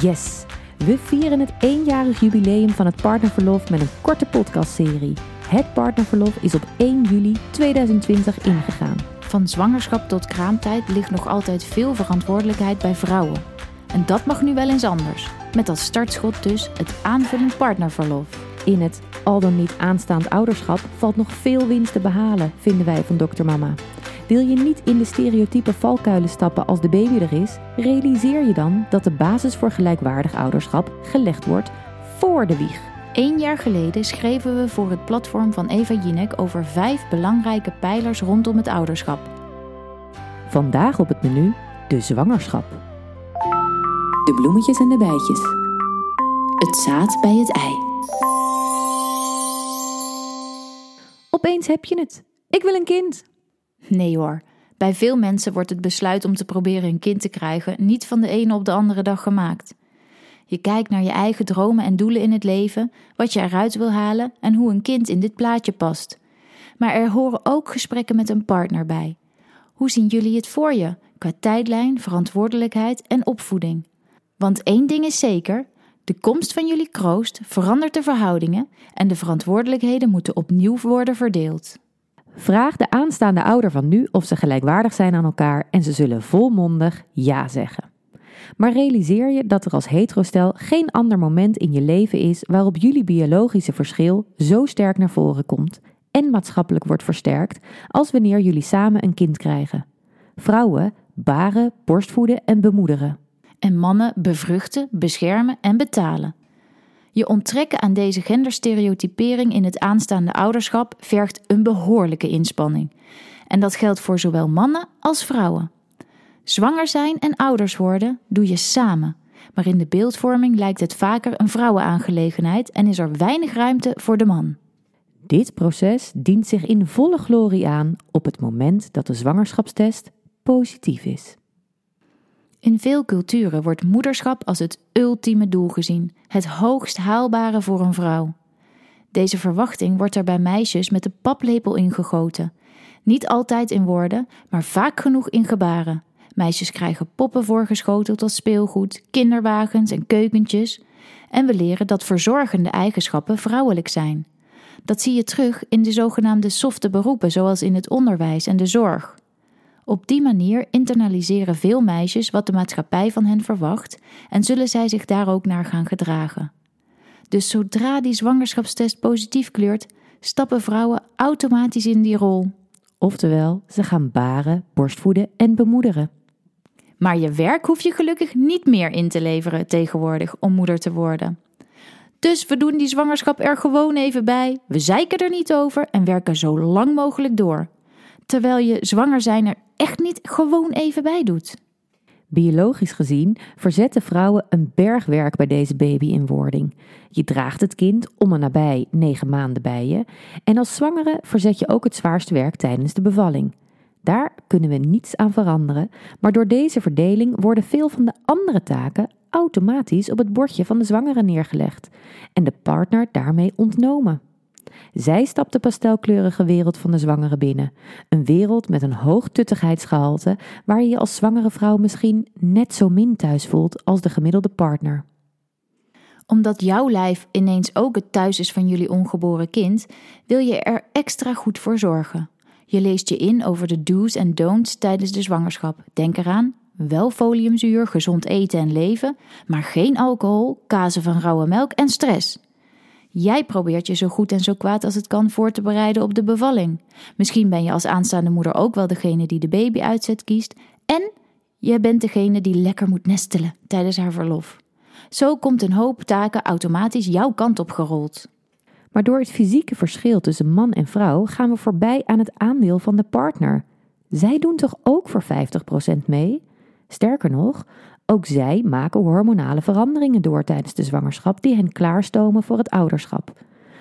Yes! We vieren het eenjarig jubileum van het partnerverlof met een korte podcastserie. Het partnerverlof is op 1 juli 2020 ingegaan. Van zwangerschap tot kraamtijd ligt nog altijd veel verantwoordelijkheid bij vrouwen. En dat mag nu wel eens anders. Met als startschot dus het aanvullend partnerverlof. In het al dan niet aanstaand ouderschap valt nog veel winst te behalen, vinden wij van Dr. Mama. Wil je niet in de stereotype valkuilen stappen als de baby er is, realiseer je dan dat de basis voor gelijkwaardig ouderschap gelegd wordt voor de wieg. Eén jaar geleden schreven we voor het platform van Eva Jinek over vijf belangrijke pijlers rondom het ouderschap. Vandaag op het menu de zwangerschap. De bloemetjes en de bijtjes. Het zaad bij het ei. Opeens heb je het. Ik wil een kind. Nee hoor. Bij veel mensen wordt het besluit om te proberen een kind te krijgen niet van de ene op de andere dag gemaakt. Je kijkt naar je eigen dromen en doelen in het leven, wat je eruit wil halen en hoe een kind in dit plaatje past. Maar er horen ook gesprekken met een partner bij. Hoe zien jullie het voor je, qua tijdlijn, verantwoordelijkheid en opvoeding? Want één ding is zeker: de komst van jullie kroost verandert de verhoudingen en de verantwoordelijkheden moeten opnieuw worden verdeeld. Vraag de aanstaande ouder van nu of ze gelijkwaardig zijn aan elkaar en ze zullen volmondig ja zeggen. Maar realiseer je dat er als heterostel geen ander moment in je leven is waarop jullie biologische verschil zo sterk naar voren komt en maatschappelijk wordt versterkt als wanneer jullie samen een kind krijgen. Vrouwen baren, borstvoeden en bemoederen. En mannen bevruchten, beschermen en betalen. Je onttrekken aan deze genderstereotypering in het aanstaande ouderschap vergt een behoorlijke inspanning. En dat geldt voor zowel mannen als vrouwen. Zwanger zijn en ouders worden doe je samen. Maar in de beeldvorming lijkt het vaker een vrouwenaangelegenheid en is er weinig ruimte voor de man. Dit proces dient zich in volle glorie aan op het moment dat de zwangerschapstest positief is. In veel culturen wordt moederschap als het ultieme doel gezien, het hoogst haalbare voor een vrouw. Deze verwachting wordt er bij meisjes met de paplepel ingegoten. Niet altijd in woorden, maar vaak genoeg in gebaren. Meisjes krijgen poppen voorgeschoteld als speelgoed, kinderwagens en keukentjes. En we leren dat verzorgende eigenschappen vrouwelijk zijn. Dat zie je terug in de zogenaamde softe beroepen, zoals in het onderwijs en de zorg. Op die manier internaliseren veel meisjes wat de maatschappij van hen verwacht en zullen zij zich daar ook naar gaan gedragen. Dus zodra die zwangerschapstest positief kleurt, stappen vrouwen automatisch in die rol. Oftewel, ze gaan baren, borstvoeden en bemoederen. Maar je werk hoef je gelukkig niet meer in te leveren tegenwoordig om moeder te worden. Dus we doen die zwangerschap er gewoon even bij, we zeiken er niet over en werken zo lang mogelijk door. Terwijl je zwanger zijn er echt niet gewoon even bij doet. Biologisch gezien verzetten vrouwen een bergwerk bij deze baby in wording. Je draagt het kind om en nabij negen maanden bij je en als zwangere verzet je ook het zwaarste werk tijdens de bevalling. Daar kunnen we niets aan veranderen, maar door deze verdeling worden veel van de andere taken automatisch op het bordje van de zwangere neergelegd en de partner daarmee ontnomen. Zij stapt de pastelkleurige wereld van de zwangere binnen. Een wereld met een hoog tuttigheidsgehalte waar je je als zwangere vrouw misschien net zo min thuis voelt als de gemiddelde partner. Omdat jouw lijf ineens ook het thuis is van jullie ongeboren kind, wil je er extra goed voor zorgen. Je leest je in over de do's en don'ts tijdens de zwangerschap. Denk eraan: wel foliumzuur, gezond eten en leven, maar geen alcohol, kazen van rauwe melk en stress. Jij probeert je zo goed en zo kwaad als het kan voor te bereiden op de bevalling. Misschien ben je als aanstaande moeder ook wel degene die de baby uitzet kiest. En je bent degene die lekker moet nestelen tijdens haar verlof. Zo komt een hoop taken automatisch jouw kant op gerold. Maar door het fysieke verschil tussen man en vrouw gaan we voorbij aan het aandeel van de partner. Zij doen toch ook voor 50% mee? Sterker nog, ook zij maken hormonale veranderingen door tijdens de zwangerschap die hen klaarstomen voor het ouderschap.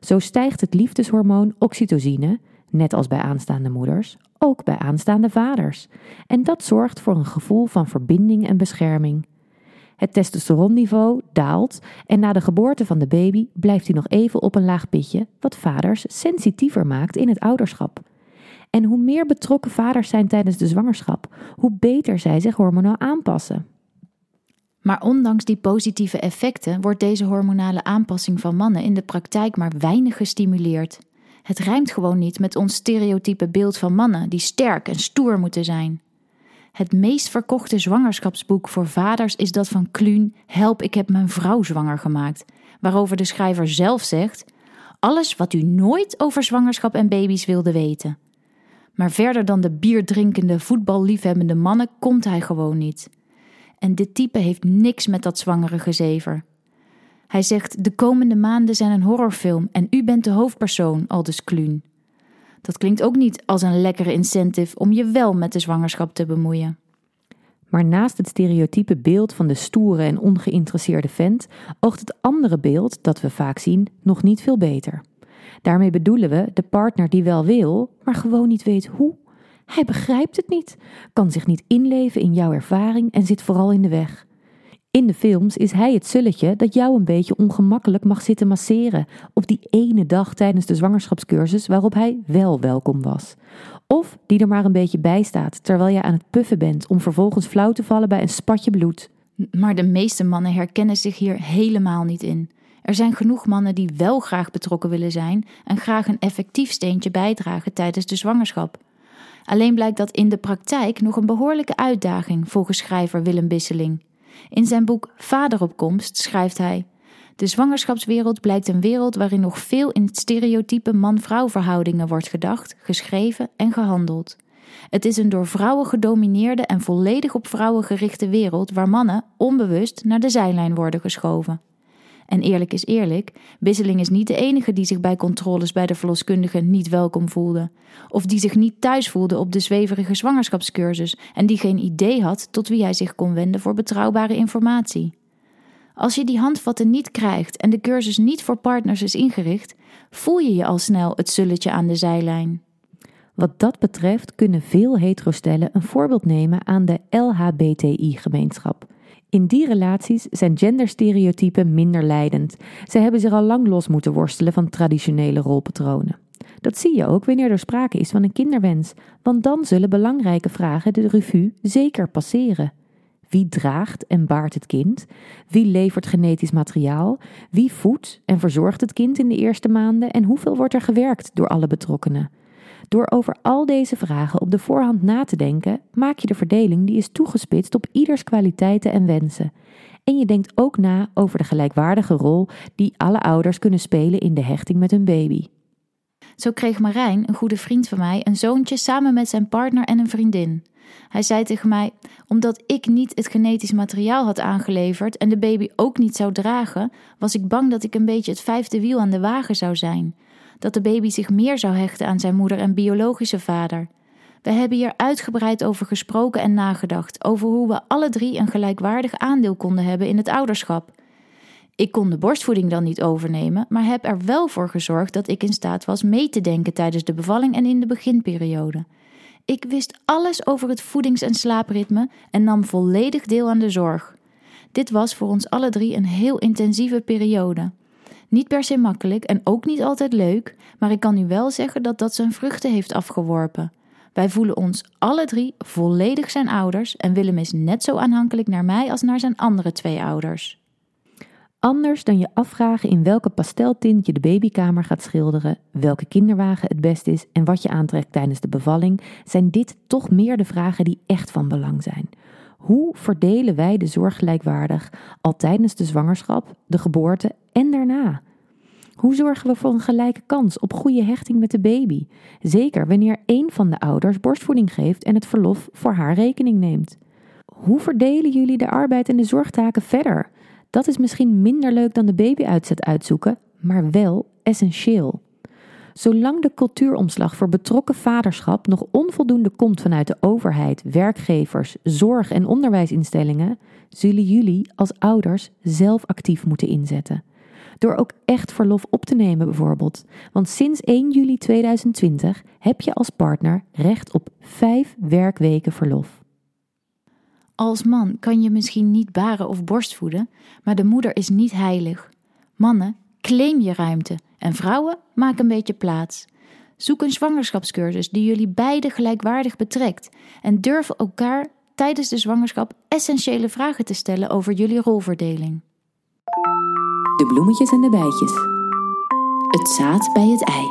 Zo stijgt het liefdeshormoon oxytocine, net als bij aanstaande moeders, ook bij aanstaande vaders. En dat zorgt voor een gevoel van verbinding en bescherming. Het testosteronniveau daalt en na de geboorte van de baby blijft hij nog even op een laag pitje, wat vaders sensitiever maakt in het ouderschap. En hoe meer betrokken vaders zijn tijdens de zwangerschap, hoe beter zij zich hormonaal aanpassen. Maar ondanks die positieve effecten wordt deze hormonale aanpassing van mannen in de praktijk maar weinig gestimuleerd. Het rijmt gewoon niet met ons stereotype beeld van mannen die sterk en stoer moeten zijn. Het meest verkochte zwangerschapsboek voor vaders is dat van Kluun Help, ik heb mijn vrouw zwanger gemaakt, waarover de schrijver zelf zegt: Alles wat u nooit over zwangerschap en baby's wilde weten. Maar verder dan de bierdrinkende, voetballiefhebbende mannen komt hij gewoon niet. En dit type heeft niks met dat zwangere gezever. Hij zegt: De komende maanden zijn een horrorfilm en u bent de hoofdpersoon, aldus Kluun. Dat klinkt ook niet als een lekkere incentive om je wel met de zwangerschap te bemoeien. Maar naast het stereotype beeld van de stoere en ongeïnteresseerde vent, oogt het andere beeld dat we vaak zien nog niet veel beter. Daarmee bedoelen we de partner die wel wil, maar gewoon niet weet hoe. Hij begrijpt het niet, kan zich niet inleven in jouw ervaring en zit vooral in de weg. In de films is hij het zulletje dat jou een beetje ongemakkelijk mag zitten masseren op die ene dag tijdens de zwangerschapscursus waarop hij wel welkom was. Of die er maar een beetje bij staat terwijl je aan het puffen bent om vervolgens flauw te vallen bij een spatje bloed. Maar de meeste mannen herkennen zich hier helemaal niet in. Er zijn genoeg mannen die wel graag betrokken willen zijn en graag een effectief steentje bijdragen tijdens de zwangerschap. Alleen blijkt dat in de praktijk nog een behoorlijke uitdaging volgens schrijver Willem Bisseling. In zijn boek Vaderopkomst schrijft hij: De zwangerschapswereld blijkt een wereld waarin nog veel in stereotype man-vrouw verhoudingen wordt gedacht, geschreven en gehandeld. Het is een door vrouwen gedomineerde en volledig op vrouwen gerichte wereld waar mannen onbewust naar de zijlijn worden geschoven. En eerlijk is eerlijk, Bisseling is niet de enige die zich bij controles bij de verloskundige niet welkom voelde. Of die zich niet thuis voelde op de zweverige zwangerschapscursus en die geen idee had tot wie hij zich kon wenden voor betrouwbare informatie. Als je die handvatten niet krijgt en de cursus niet voor partners is ingericht, voel je je al snel het zulletje aan de zijlijn. Wat dat betreft kunnen veel heterostellen een voorbeeld nemen aan de LHBTI-gemeenschap. In die relaties zijn genderstereotypen minder leidend. Ze hebben zich al lang los moeten worstelen van traditionele rolpatronen. Dat zie je ook wanneer er sprake is van een kinderwens, want dan zullen belangrijke vragen de revue zeker passeren. Wie draagt en baart het kind? Wie levert genetisch materiaal? Wie voedt en verzorgt het kind in de eerste maanden? En hoeveel wordt er gewerkt door alle betrokkenen? Door over al deze vragen op de voorhand na te denken, maak je de verdeling die is toegespitst op ieders kwaliteiten en wensen. En je denkt ook na over de gelijkwaardige rol die alle ouders kunnen spelen in de hechting met hun baby. Zo kreeg Marijn, een goede vriend van mij, een zoontje samen met zijn partner en een vriendin. Hij zei tegen mij: Omdat ik niet het genetisch materiaal had aangeleverd en de baby ook niet zou dragen, was ik bang dat ik een beetje het vijfde wiel aan de wagen zou zijn dat de baby zich meer zou hechten aan zijn moeder en biologische vader. We hebben hier uitgebreid over gesproken en nagedacht, over hoe we alle drie een gelijkwaardig aandeel konden hebben in het ouderschap. Ik kon de borstvoeding dan niet overnemen, maar heb er wel voor gezorgd dat ik in staat was mee te denken tijdens de bevalling en in de beginperiode. Ik wist alles over het voedings- en slaapritme en nam volledig deel aan de zorg. Dit was voor ons alle drie een heel intensieve periode. Niet per se makkelijk en ook niet altijd leuk, maar ik kan u wel zeggen dat dat zijn vruchten heeft afgeworpen. Wij voelen ons alle drie volledig zijn ouders en Willem is net zo aanhankelijk naar mij als naar zijn andere twee ouders. Anders dan je afvragen in welke pasteltint je de babykamer gaat schilderen, welke kinderwagen het best is en wat je aantrekt tijdens de bevalling, zijn dit toch meer de vragen die echt van belang zijn. Hoe verdelen wij de zorg gelijkwaardig, al tijdens de zwangerschap, de geboorte en daarna? Hoe zorgen we voor een gelijke kans op goede hechting met de baby? Zeker wanneer één van de ouders borstvoeding geeft en het verlof voor haar rekening neemt. Hoe verdelen jullie de arbeid en de zorgtaken verder? Dat is misschien minder leuk dan de babyuitzet uitzoeken, maar wel essentieel. Zolang de cultuuromslag voor betrokken vaderschap nog onvoldoende komt vanuit de overheid, werkgevers, zorg- en onderwijsinstellingen, zullen jullie als ouders zelf actief moeten inzetten. Door ook echt verlof op te nemen bijvoorbeeld. Want sinds 1 juli 2020 heb je als partner recht op 5 werkweken verlof. Als man kan je misschien niet baren of borstvoeden, maar de moeder is niet heilig. Mannen, claim je ruimte en vrouwen, maak een beetje plaats. Zoek een zwangerschapscursus die jullie beiden gelijkwaardig betrekt en durf elkaar tijdens de zwangerschap essentiële vragen te stellen over jullie rolverdeling. De bloemetjes en de bijtjes. Het zaad bij het ei.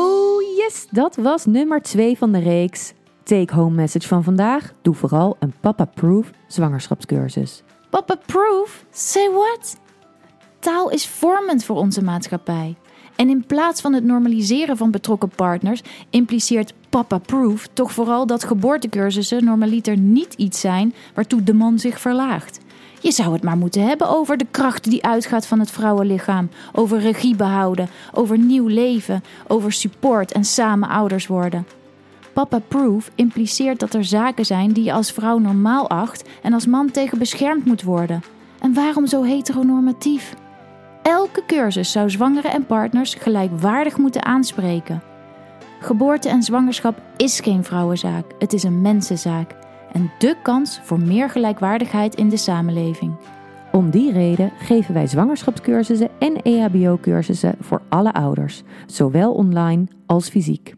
Oh yes, dat was nummer 2 van de reeks. Take-home message van vandaag. Doe vooral een papa-proof zwangerschapscursus. Papa proof? Say what? Taal is vormend voor onze maatschappij. En in plaats van het normaliseren van betrokken partners, impliceert Papa Proof toch vooral dat geboortecursussen normaliter niet iets zijn waartoe de man zich verlaagt. Je zou het maar moeten hebben over de kracht die uitgaat van het vrouwenlichaam, over regie behouden, over nieuw leven, over support en samen ouders worden. Papa Proof impliceert dat er zaken zijn die je als vrouw normaal acht en als man tegen beschermd moet worden. En waarom zo heteronormatief? Elke cursus zou zwangeren en partners gelijkwaardig moeten aanspreken. Geboorte en zwangerschap is geen vrouwenzaak, het is een mensenzaak. En dé kans voor meer gelijkwaardigheid in de samenleving. Om die reden geven wij zwangerschapscursussen en EHBO-cursussen voor alle ouders, zowel online als fysiek.